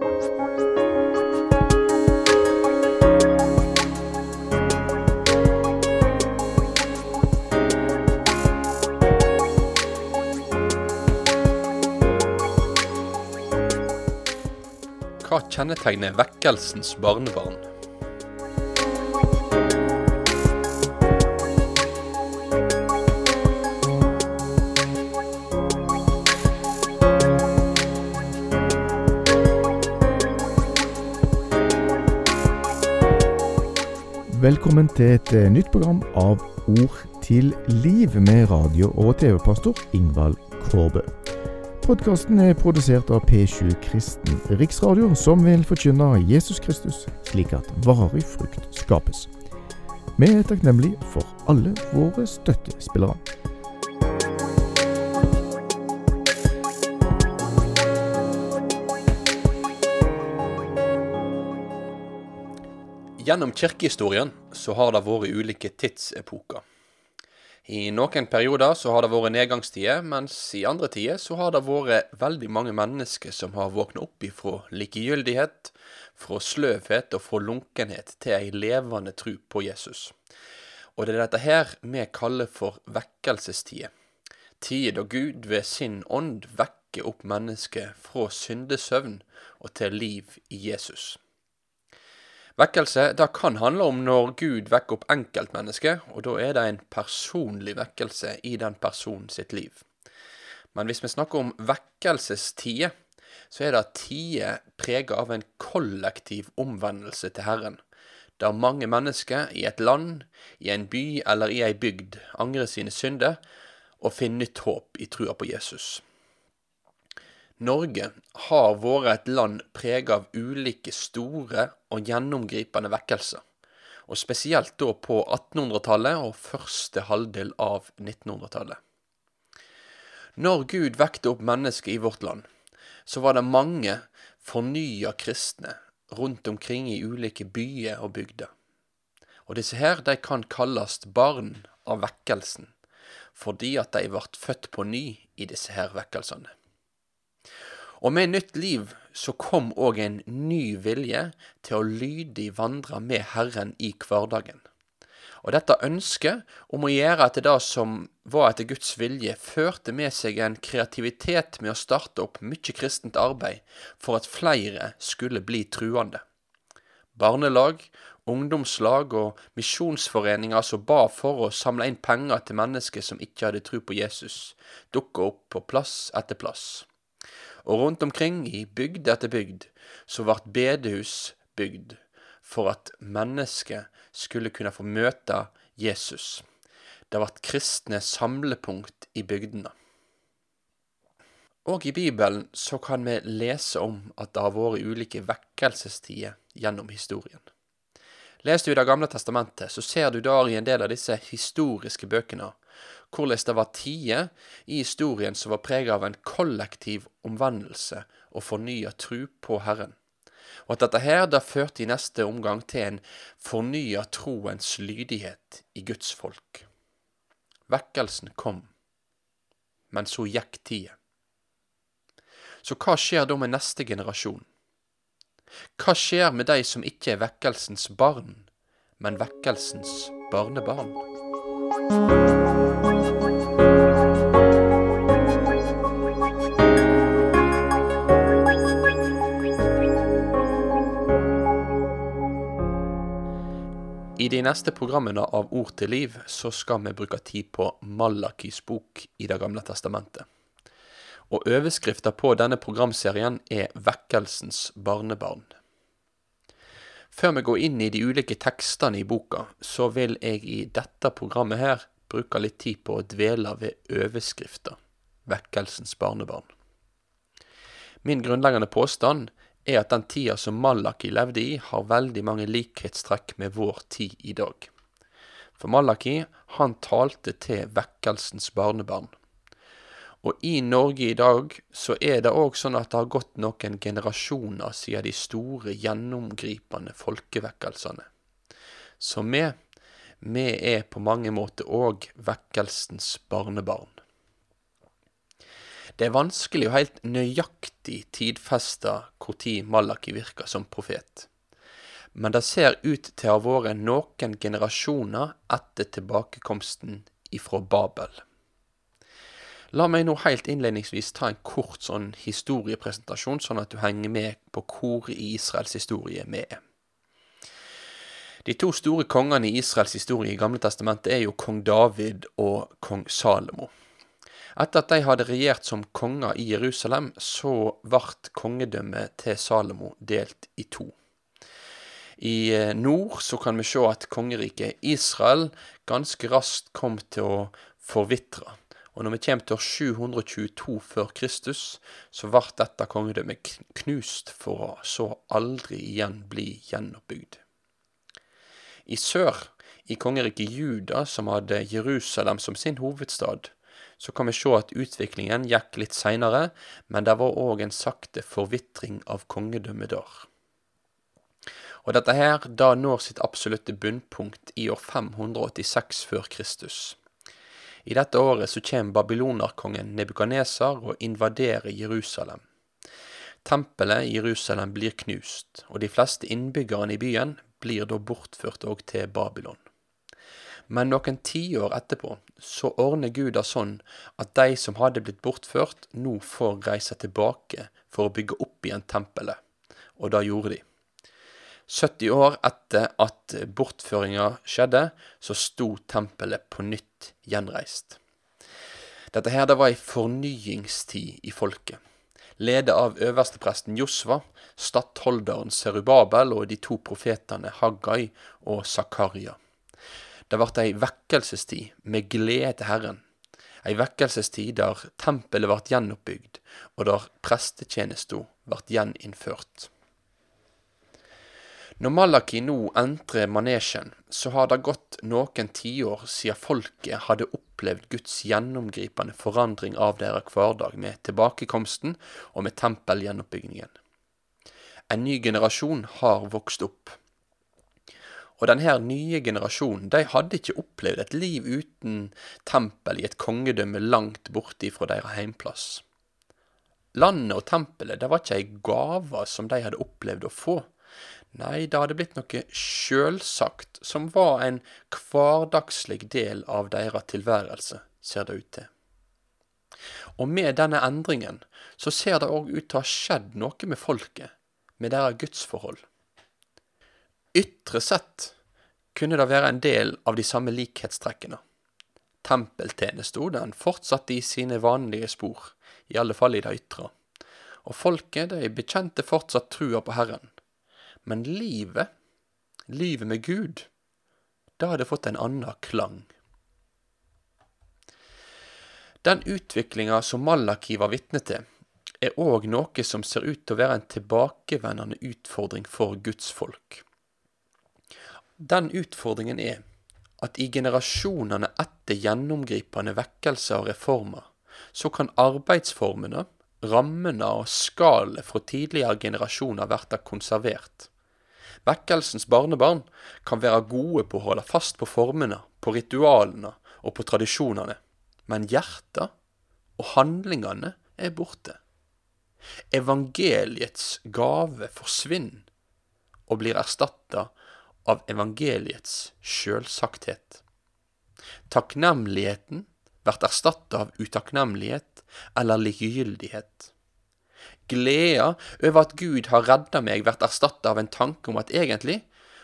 Hva kjennetegner vekkelsens barnebarn? Velkommen til et eh, nytt program av Ord til liv med radio- og TV-pastor Ingvald Kårbø. Podkasten er produsert av P7 Kristen Riksradio, som vil forkynne Jesus Kristus, slik at varig frukt skapes. Vi er takknemlige for alle våre støttespillere. Gjennom kirkehistorien så har det vært ulike tidsepoker. I noen perioder så har det vært nedgangstider, mens i andre tider så har det vært veldig mange mennesker som har våknet opp ifra likegyldighet, fra sløvhet og fra lunkenhet til ei levende tro på Jesus. Og det er dette her vi kaller for vekkelsestider. Tider da Gud ved sin ånd vekker opp mennesket fra syndesøvn og til liv i Jesus. Vekkelse det kan handle om når Gud vekker opp enkeltmennesket, og da er det en personlig vekkelse i den personen sitt liv. Men hvis vi snakker om vekkelsestider, så er det tider preget av en kollektiv omvendelse til Herren, der mange mennesker i et land, i en by eller i ei bygd angrer sine synder og finner nytt håp i trua på Jesus. Norge har vært et land preget av ulike store og gjennomgripende vekkelser, og spesielt da på 1800-tallet og første halvdel av 1900-tallet. Når Gud vekte opp mennesket i vårt land, så var det mange fornya kristne rundt omkring i ulike byer og bygder. Og disse her, de kan kalles barn av vekkelsen, fordi at de ble født på ny i disse her vekkelsene. Og med nytt liv så kom òg en ny vilje til å lydig vandre med Herren i hverdagen. Og dette ønsket om å gjøre etter det som var etter Guds vilje, førte med seg en kreativitet med å starte opp mye kristent arbeid for at flere skulle bli truende. Barnelag, ungdomslag og misjonsforeninger som ba for å samle inn penger til mennesker som ikke hadde tro på Jesus, dukka opp på plass etter plass. Og rundt omkring i bygd etter bygd så ble bedehus bygd for at mennesket skulle kunne få møte Jesus. Det ble kristne samlepunkt i bygdene. Og i Bibelen så kan vi lese om at det har vært ulike vekkelsestider gjennom historien. Leser du i Det gamle testamentet, så ser du der i en del av disse historiske bøkene hvordan det var tider i historien som var preget av en kollektiv omvendelse og fornya tru på Herren. Og at dette her da førte i neste omgang til en fornya troens lydighet i Guds folk. Vekkelsen kom, men så gikk tida. Så hva skjer da med neste generasjon? Hva skjer med de som ikke er vekkelsens barn, men vekkelsens barnebarn? I de neste programmene av Ord til liv så skal vi bruke tid på Malakis bok i Det gamle testamentet. Og overskrifta på denne programserien er Vekkelsens barnebarn. Før vi går inn i de ulike tekstene i boka, så vil jeg i dette programmet her bruke litt tid på å dvele ved overskrifta Vekkelsens barnebarn. Min grunnleggende påstand er at den tida som Malaki levde i, har veldig mange likhetstrekk med vår tid i dag. For Malaki, han talte til vekkelsens barnebarn. Og i Norge i dag så er det òg sånn at det har gått noen generasjoner siden de store, gjennomgripende folkevekkelsene. Så vi, vi er på mange måter òg vekkelsens barnebarn. Det er vanskelig å helt nøyaktig tidfeste når Malaki virka som profet, men det ser ut til å ha vært noen generasjoner etter tilbakekomsten ifra Babel. La meg nå helt innledningsvis ta en kort sånn historiepresentasjon, sånn at du henger med på hvor i Israels historie vi er. De to store kongene i Israels historie i Gamle testamentet er jo kong David og kong Salomo. Etter at de hadde regjert som konger i Jerusalem, så ble kongedømmet til Salomo delt i to. I eh, nord så kan vi se at kongeriket Israel ganske raskt kom til å forvitre. Og når vi kommer til år 722 før Kristus, så ble dette kongedømmet knust for å så aldri igjen bli gjenoppbygd. I sør, i kongeriket Juda, som hadde Jerusalem som sin hovedstad, så kan vi se at utviklingen gikk litt seinere, men det var òg en sakte forvitring av kongedømmet der. Og dette her da når sitt absolutte bunnpunkt i år 586 før Kristus. I dette året så kommer babylonerkongen Nebukaneser og invaderer Jerusalem. Tempelet i Jerusalem blir knust, og de fleste innbyggerne i byen blir da bortført òg til Babylon. Men noen tiår etterpå så ordner Gud det sånn at de som hadde blitt bortført, nå får reise tilbake for å bygge opp igjen tempelet. Og det gjorde de. 70 år etter at bortføringa skjedde, så sto tempelet på nytt gjenreist. Dette her det var ei fornyingstid i folket, ledet av øverstepresten Josva, stattholderen Serubabel og de to profetene Haggai og Zakaria. Det ble ei vekkelsestid med glede til Herren. Ei vekkelsestid der tempelet ble gjenoppbygd, og der prestetjenesta ble gjeninnført. Når Malaki nå entrer manesjen, så har det gått noen tiår siden folket hadde opplevd Guds gjennomgripende forandring av deres hverdag med tilbakekomsten og med tempelgjenoppbyggingen. En ny generasjon har vokst opp. Og denne nye generasjonen de hadde ikke opplevd et liv uten tempel i et kongedømme langt borte fra deres heimplass. Landet og tempelet det var ikke ei gave som de hadde opplevd å få. Nei, det hadde blitt noe sjølsagt, som var en hverdagslig del av deres tilværelse, ser det ut til. Og med denne endringen så ser det òg ut til å ha skjedd noe med folket, med deres gudsforhold. Ytre sett kunne det være en del av de samme likhetstrekkene. Tempeltjenesto den fortsatte i sine vanlige spor, i alle fall i det ytre. Og folket de bekjente fortsatt trua på Herren. Men livet, livet med Gud, det hadde fått en annen klang. Den utviklinga som Malaki var vitne til, er òg noe som ser ut til å være en tilbakevendende utfordring for Guds folk. Den utfordringen er at i generasjonene etter gjennomgripende vekkelser og reformer, så kan arbeidsformene, rammene og skallet fra tidligere generasjoner bli konservert. Vekkelsens barnebarn kan være gode på å holde fast på formene, på ritualene og på tradisjonene, men hjertet og handlingene er borte. Evangeliets gave forsvinner og blir erstatta av evangeliets sjølsakthet. Takknemligheten blir erstatta av utakknemlighet eller likegyldighet. Gleda over at Gud har redda meg, blir erstatta av en tanke om at egentlig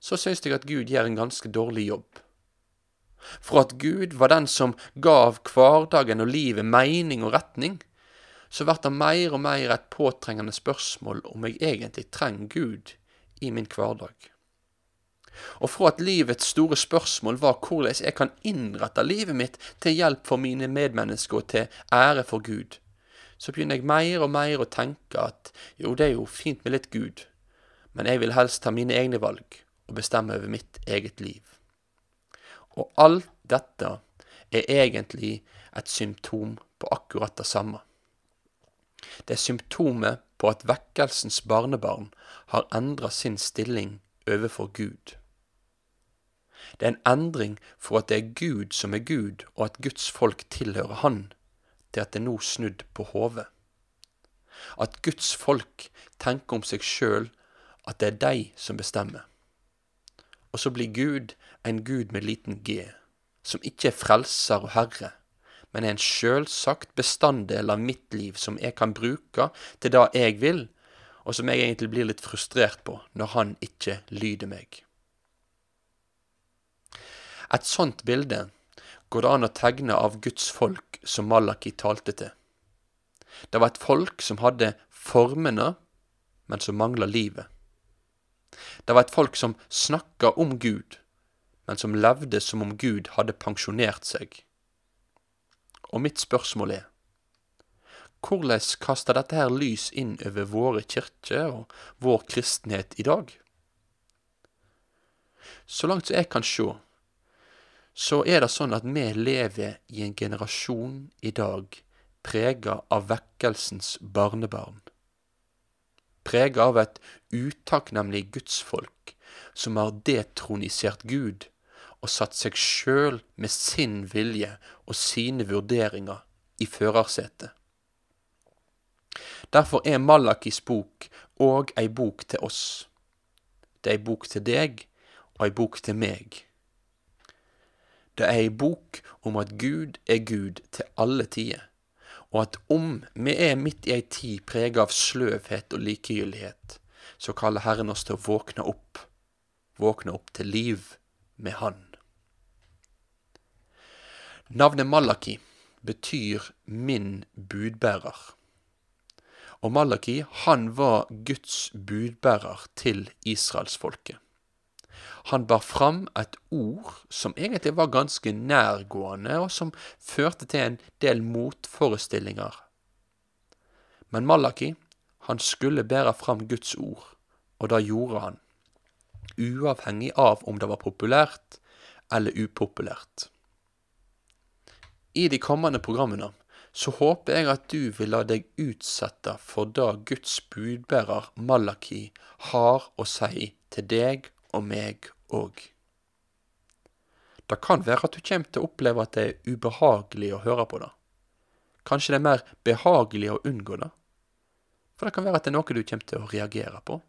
så syns jeg at Gud gjør en ganske dårlig jobb. For at Gud var den som gav hverdagen og livet mening og retning, så blir det mer og mer et påtrengende spørsmål om jeg egentlig trenger Gud i min hverdag og fra at livets store spørsmål var hvordan jeg kan innrette livet mitt til hjelp for mine medmennesker og til ære for Gud, så begynner jeg mer og mer å tenke at jo, det er jo fint med litt Gud, men jeg vil helst ta mine egne valg og bestemme over mitt eget liv. Og alt dette er egentlig et symptom på akkurat det samme. Det er symptomet på at vekkelsens barnebarn har endra sin stilling overfor Gud. Det er en endring for at det er Gud som er Gud, og at Guds folk tilhører Han, til at det er nå snudd på hodet. At Guds folk tenker om seg sjøl at det er de som bestemmer. Og så blir Gud en Gud med liten g, som ikke er frelser og herre, men er en sjølsagt bestanddel av mitt liv som jeg kan bruke til det jeg vil, og som jeg egentlig blir litt frustrert på når han ikke lyder meg. Et sånt bilde går det an å tegne av Guds folk som Malaki talte til. Det var et folk som hadde formene, men som mangla livet. Det var et folk som snakka om Gud, men som levde som om Gud hadde pensjonert seg. Og mitt spørsmål er, hvordan kaster dette her lys inn over våre kirker og vår kristenhet i dag? Så langt som jeg kan se, så er det sånn at vi lever i en generasjon i dag prega av vekkelsens barnebarn. Prega av et utakknemlig gudsfolk som har detronisert Gud og satt seg sjøl med sin vilje og sine vurderinger i førersetet. Derfor er Malakis bok òg ei bok til oss. Det er ei bok til deg og ei bok til meg. Det er ei bok om at Gud er Gud til alle tider, og at om vi er midt i ei tid prega av sløvhet og likegyldighet, så kaller Herren oss til å våkne opp, våkne opp til liv med Han. Navnet Malaki betyr min budbærer. Og Malaki, han var Guds budbærer til israelsfolket. Han bar fram et ord som egentlig var ganske nærgående, og som førte til en del motforestillinger. Men Malaki, han skulle bære fram Guds ord, og det gjorde han. Uavhengig av om det var populært eller upopulært. I de kommende programmene så håper jeg at du vil la deg utsette for det Guds budbærer Malaki har å si til deg og meg òg. Det kan være at du kommer til å oppleve at det er ubehagelig å høre på det. Kanskje det er mer behagelig å unngå det. For det kan være at det er noe du kommer til å reagere på.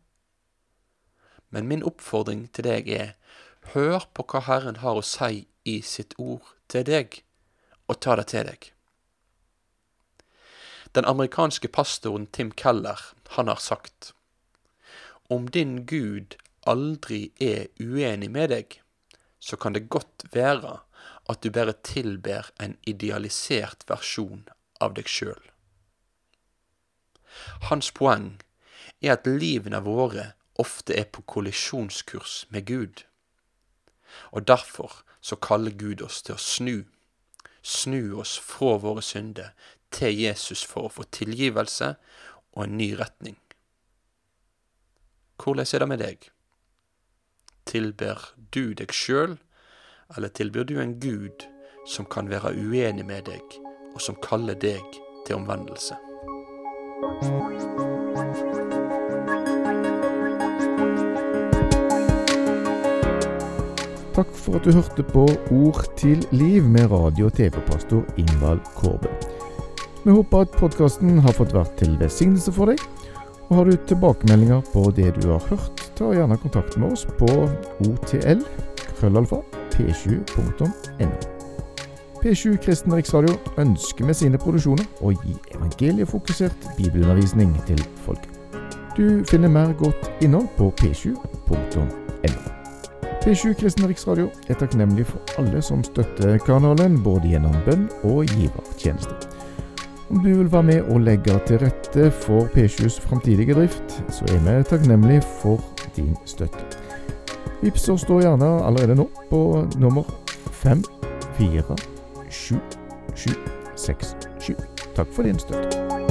Men min oppfordring til deg er hør på hva Herren har å si i sitt ord til deg, og ta det til deg. Den amerikanske pastoren Tim Keller, han har sagt Om din Gud aldri er uenig med deg, så kan det godt være at du bare tilber en idealisert versjon av deg sjøl. Hans poeng er at livene våre ofte er på kollisjonskurs med Gud. Og derfor så kaller Gud oss til å snu. Snu oss fra våre synder til Jesus for å få tilgivelse og en ny retning. Hvordan er det med deg? Tilber du deg sjøl, eller tilbyr du en Gud som kan være uenig med deg, og som kaller deg til omvendelse? Takk for at du hørte på Ord til liv med radio- og TV-pastor Ingvald Kårbø. Vi håper at podkasten har fått vært til velsignelse for deg. Og Har du tilbakemeldinger på det du har hørt, ta gjerne kontakt med oss på otl krøllalfa p7.no. P7 Kristen Riksradio ønsker med sine produksjoner å gi evangeliefokusert bibelundervisning til folket. Du finner mer godt innhold på p7.no. P7 Kristen Riksradio er takknemlig for alle som støtter kanalen, både gjennom bønn og givertjeneste. Om du vil være med og legge til rette for P7s framtidige drift, så er vi takknemlige for din støtte. Vips oss da gjerne allerede nå på nummer 5477767. Takk for din støtte.